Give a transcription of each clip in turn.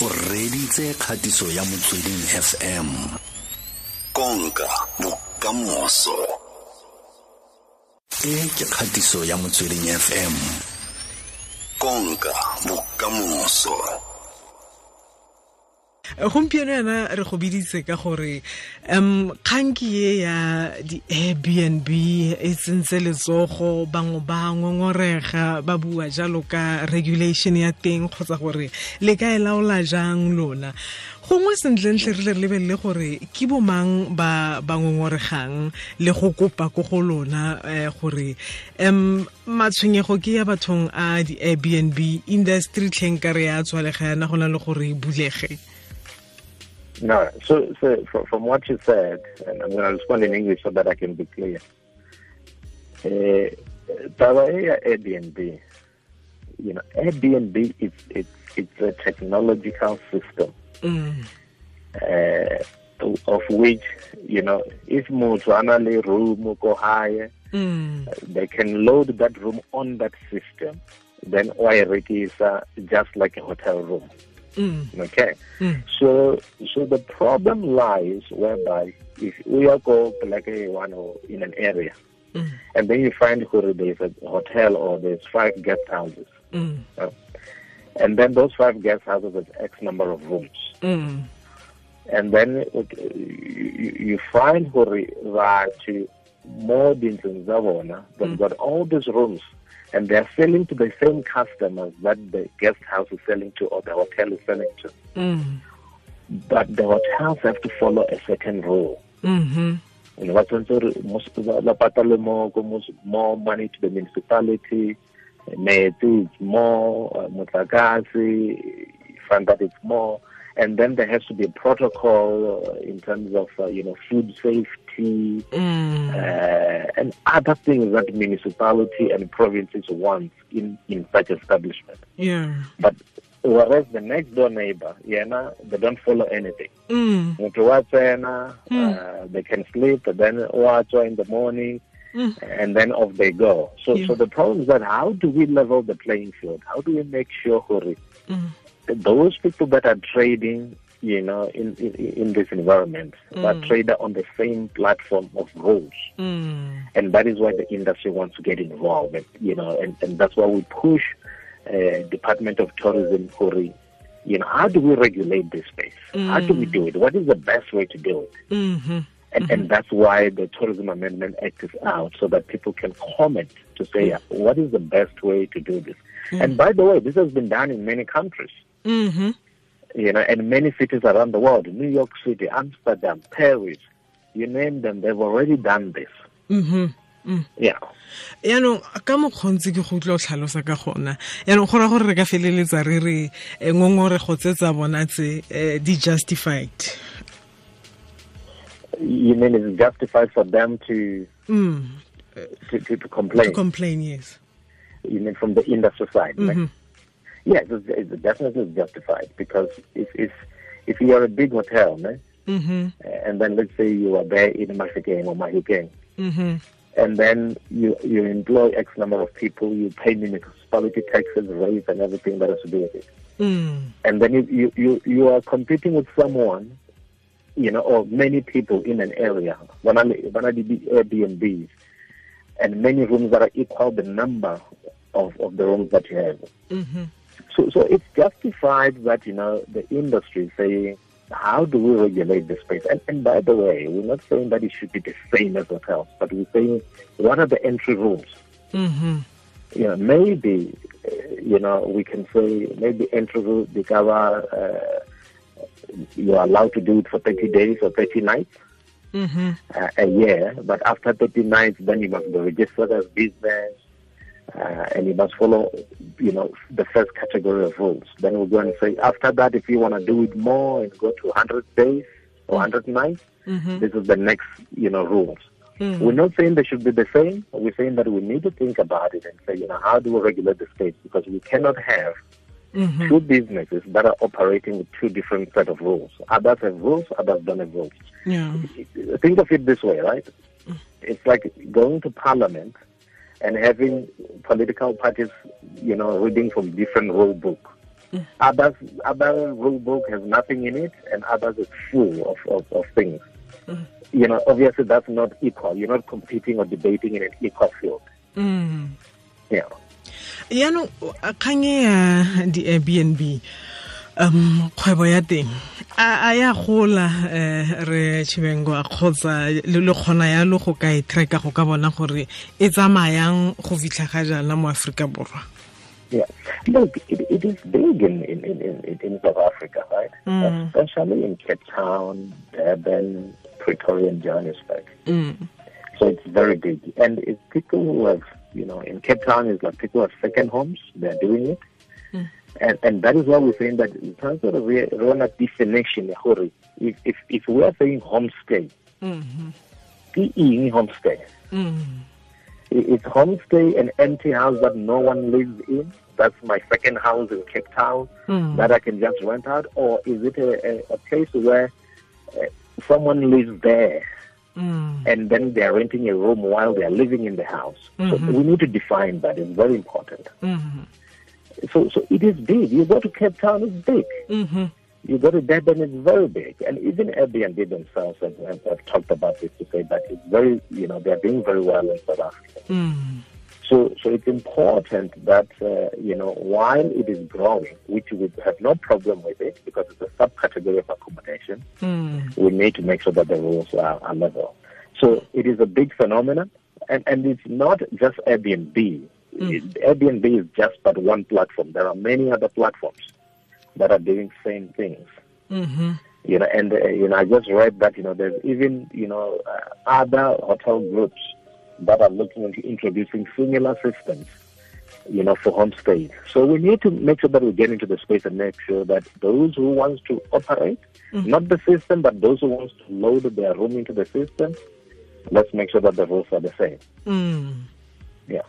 o reditse kgatiso ya motsweding fm konka bokamoso. E ke kgatiso ya motsweding fm konka bokamoso gompieno yana re go biditse ka gore um kganki ye ya di-airbnb e tsentse letsogo bangwe ba ngongorega ba bua jalo ka regulation ya teng kgotsa gore le ka e laola jang lona gongwe re le re lebelele gore ke bomang ba le go kopa ko go lona um gore um matshwenyego ke ya bathong a di-airbnb industry ya tswalega yana go na le gore bulege No, so, so from what you said, and I'm going to respond in English so that I can be clear. Uh, Airbnb, you know, Airbnb is it's it's a technological system mm. uh, of which you know if Mutuanali room go higher, mm. they can load that room on that system. Then it is uh, just like a hotel room. Mm. Okay. So so the problem lies whereby if we are go like a one or in an area Mm. and then you find where there's a hotel or there's five guest houses. Mm. uh, and then those five guest houses have X number of rooms. Mm. And then you, you find where that more than Zavona, they've Mm. got all these rooms and they're selling to the same customers that the guest house is selling to or the hotel is selling to. Mm. But the hotels have to follow a certain rule. Mm-hmm. Know, what more, more money to the municipality, metsi it's more, uh, motlakase, find that it's more. And then there has to be a protocol uh, in terms of, uh, you know, food safety, Mm. uh, and other things that municipality and provinces want in, in such establishment. Yeah. But whereas the next door neighbor, yeah, they don't follow anything. Mm. Mtu wa tsena, Mm. uh, they can sleep, and then watswa in the morning, Mm. and then off they go. So, Yeah. so the problem is that how do we level the playing field? How do we make sure Hori, Mm. Those people that are trading, you know, in in, in this environment, are Mm. trader on the same platform of rules, Mm. and that is why the industry wants to get involved. And, you know, and, and that's why we push uh, Department of Tourism, Hori. You know, how do we regulate this space? How do we Mm. do it? What is the best way to do it? Mm-hmm. And, and that's why the Tourism Amendment Act is out, so that people can comment to say what is the best way to do this. And by the way, this has been done in many countries, Mm-hmm. you know, and many cities around the world. New York City, Amsterdam, Paris, you name them, they've already done this. Mm-hmm. Yeah. yaanong ka mokgontsi ke go utlwa o tlhalosa ka gona yaanong go raya gore re ka feleletsa re re eh, ngongorego tse tsa bona tse eh, di-justified You mean it's justified for them to mm. to, to, to to complain? complain yes you mean from the industry side? right? Mhm. Yes, it's, it's definitely justified because if if if you are a big hotel, né, mm-hmm. and then let's say you are there in Mahikeng or Mahikeng, Mm-hmm. and then you you employ X number of people, you pay municipality taxes, rates, and everything that has to do with it, Mm. and then you you you, you are competing with someone, you know, or many people in an area, of the one of the Airbnbs, and many rooms that are equal the number of, of the rooms that you have. Mm-hmm. So, so it's justified that you know the industry is saying, how do we regulate the space? And, and by the way, we're not saying that it should be the same as hotels, but we're saying what are the entry rules? Mm-hmm. You know, maybe uh, you know we can say maybe entry rules because uh, you are allowed to do it for 30 days or 30 nights Mm-hmm. uh, a year, but after 30 nights, then you must be registered as business, uh, and you must follow, you know, the first category of rules. Then we're going to say after that, if you want to do it more and go to 100 days or 100 nights, Mm-hmm. this is the next, you know, rules. Mm. We're not saying they should be the same. We're saying that we need to think about it and say, you know, how do we regulate the space? Because we cannot have Mm-hmm. two businesses that are operating with two different set of rules. Others have rules, others don't have rules. Yeah. Think of it this way, right? It's like going to parliament and having political parties, you know, reading from different rule book. Others, other rule book has nothing in it, and others is full of, of, of things. You know, obviously that's not equal. You're not competing or debating in an equal field. mm. Yeah. yaanong kgang e ya di-airbnb um kgwebo ya teng a ya gola um re chibengo a kgotsa le kgona yalo go ka e tracker go ka bona gore e tsamayang go fitlha ga jaana mo aforika borwa Yeah. Look, it, it is big in, in, in, in, South Africa, right? Mm. Especially in Cape Town, Durban, Pretoria, and Johannesburg. mm. So it's very big. And it's people who have, you know, in Cape Town, it's like people have second homes, they're doing it. And, and that is why we're saying that in terms of the real definition, if, if, if we are saying homestay, Mhm. eng homestay? Mm. It's homestay an empty house that no one lives in. That's my second house in Cape Town Mm. that I can just rent out, or is it a, a, a place where uh, someone lives there Mm. and then they're renting a room while they're living in the house? So Mhm. we need to define that. It's very important. Mhm. So, so it is big. You go to Cape Town, it's big. Mhm. You go to Durban, it's very big. And even Airbnb themselves have, have, have talked about this to say that it's very, you know, they're doing very well in South Africa. Mm. So, so it's important that uh, you know while it is growing, which we have no problem with it because it's a subcategory of accommodation, Mm. we need to make sure that the rules are, are level. So it is a big phenomenon, and, and it's not just Airbnb. It- Airbnb is just but one platform. There are many other platforms that are doing same things. Mhm. You know, and uh, you know, I just read that you know there's even you know uh, other hotel groups that are looking into introducing similar systems, you know, for homestays. So we need to make sure that we get into the space and make sure that those who wants to operate, not the system, but those who wants to load their room into the system, let's make sure that the rules are the same. Mm. Yeah.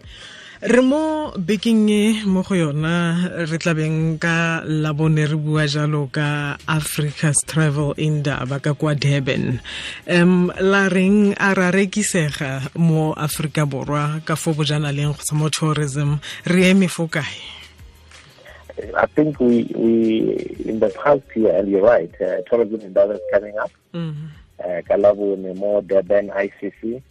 Re mo bekeng e mo go yona re tlabeng ka labone re bua jalo ka africa's travel indaba ka kwa durban um la reng a ra rekisega mo aforika borwa ka fo bojanaleng kgotsa mo tourism re eme fo kae I think we, we in the past year, and you're right, uh, tourism in is coming up. Mm -hmm. uh, Kalabu, Nemo, Durban, ICC.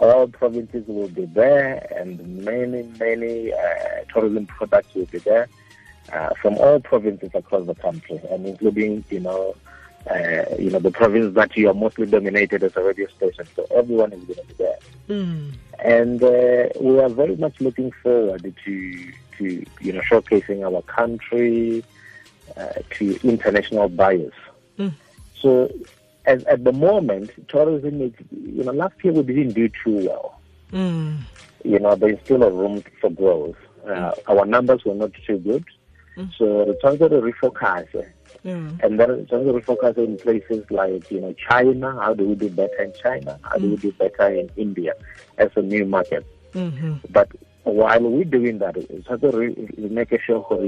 All provinces will be there, and many, many uh, tourism products will be there uh, from all provinces across the country, and including, you know, uh, you know, the province that you are mostly dominated as a radio station. So everyone is going to be there, Mm. and uh, we are very much looking forward to, to you know, showcasing our country uh, to international buyers. Mm. So as, at the moment, tourism is, you know, last year we didn't do too well. Mm. You know, there's still a room for growth. Uh, our numbers were not too good. So the chance to refocus, Mm. and then the chance to refocus in places like, you know, China. How do we do better in China? How do we do better in India as a new market? Mhm. But while we're doing that, it's also re- making sure for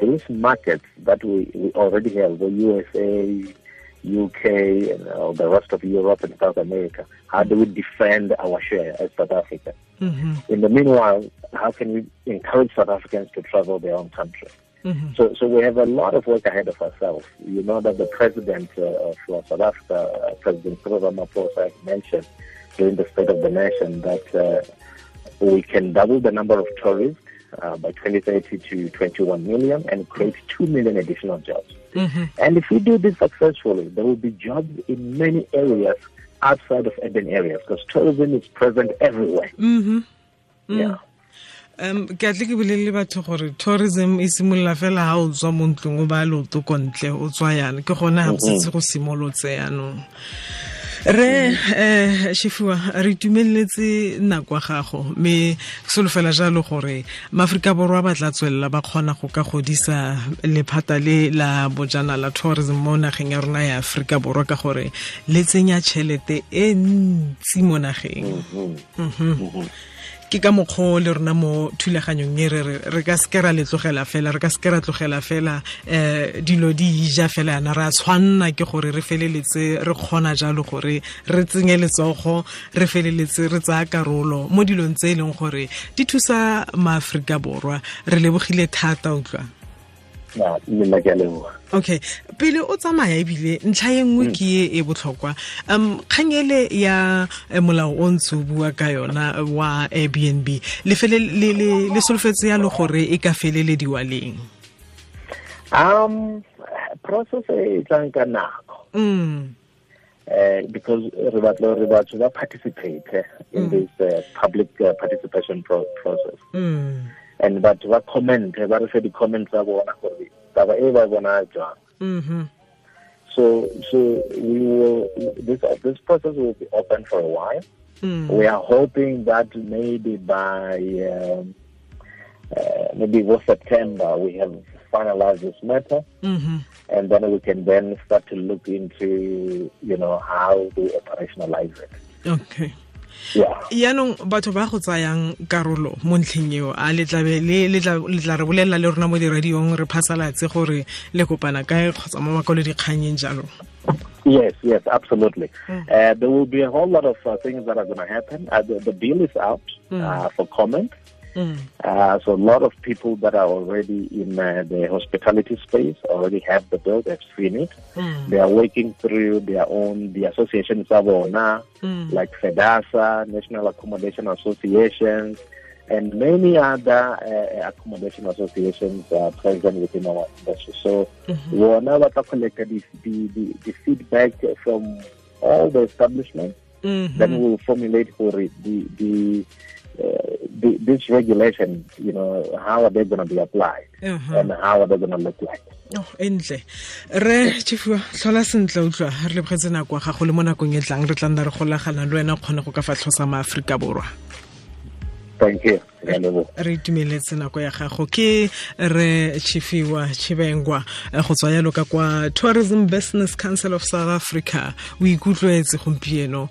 these markets that we, we already have, the USA, UK, and uh, the rest of Europe and South America, how do we defend our share as South Africa? Mhm. In the meanwhile, how can we encourage South Africans to travel their own country? Mhm. So, so we have a lot of work ahead of ourselves. You know that the president uh, of uh, South Africa, uh, President Cyril Ramaphosa, mentioned during the State of the Nation that uh, we can double the number of tourists uh, by 2030 to 21 million and create 2 million additional jobs. Mhm. And if we do this successfully, there will be jobs in many areas outside of urban areas because tourism is present everywhere. Mm -hmm. mm. Yeah. um ke atle ke bolelele batho gore tourism e simolola fela ga o tswa mo ntlong o ba leoto kontle o tswa yana ke gone ga setse go simolotse yanong re um shefiwa re itumeletse nako ya gago. Ke solofela jalo gore maaforika borwa ba tla tswelela ba kgona go ka godisa lephata le la bojana la tourism mo nageng ya rona ya aforika borwa ka gore le tsenya tšhelete e ntsi mo nageng ke ka mokgwa le rona mo thulaganyong e re re ka seke ra letlogela fela re ka seke ra tlogela fela um dilo di ija fela yana. Re a tshwanna ke gore re feleletse re kgona jalo gore re tsenye letsogo re feleletse re tsaya karolo mo dilong tse e leng gore di thusa maaforika borwa. Re lebogile thata utlwa. ya nna ke a leboga okay pele o tsamaya ebile ntlha e nngwe ke e e botlhokwa. Um kgang ele ya eh, molao o ntse o bua ka yona wa airbnb. Le fele le le- le solofetse yalo gore e ka felelediwa leng? Um process e tlang ka nako. Mm. Uh, because re batla re batho ba participate in in this uh, public uh, participation pro process. Mm and batho ba comment ba re fe di-comments tsa bona gore taba e ba bona jwang mhm so so we will this this process will be open for a while. Mm. We are hoping that maybe by um, uh, maybe for September we have finalized this matter. Mhm and then we can then start to look into you know how to operationalize it. Okay yaanong batho ba go tsayang karolo mo ntlheng eo a le tla re bolelela le rona mo diradiong re phasalatse gore le kopana kae kgotsa mo makwalodikganyeng jalo Yes, yes, absolutely. Uh, there will be a whole lot of uh, things that are going to happen. Uh, the, the bill is out uh, for comment. Mm. Uh, so a lot of people that are already in uh, the hospitality space already have the bill. They've seen it. Mm. They are working through their own the associations of ONA, Mm. like FEDHASA, National Accommodation Associations, and many other uh, accommodation associations uh, present within our industry. So we are now collect the, the, the, the feedback from all the establishments. Mhm. Then we'll formulate for it the the, uh, the this regulation. You know, how are they going to be applied, Uh-huh. and how are they going to look like? Oh, e ntle re chiefua tlhola sentle utlwa re lebogetse nako ya gago le mo nakong e tlang re tla nna re golagana le wena kgone go ka fa tlhosa maaforika borwa Thank you. Re itumeletse nako ya gago ke re chifiwa chibengwa eh, go tswa yalo ka kwa tourism business council of south africa o ikutlwetse gompieno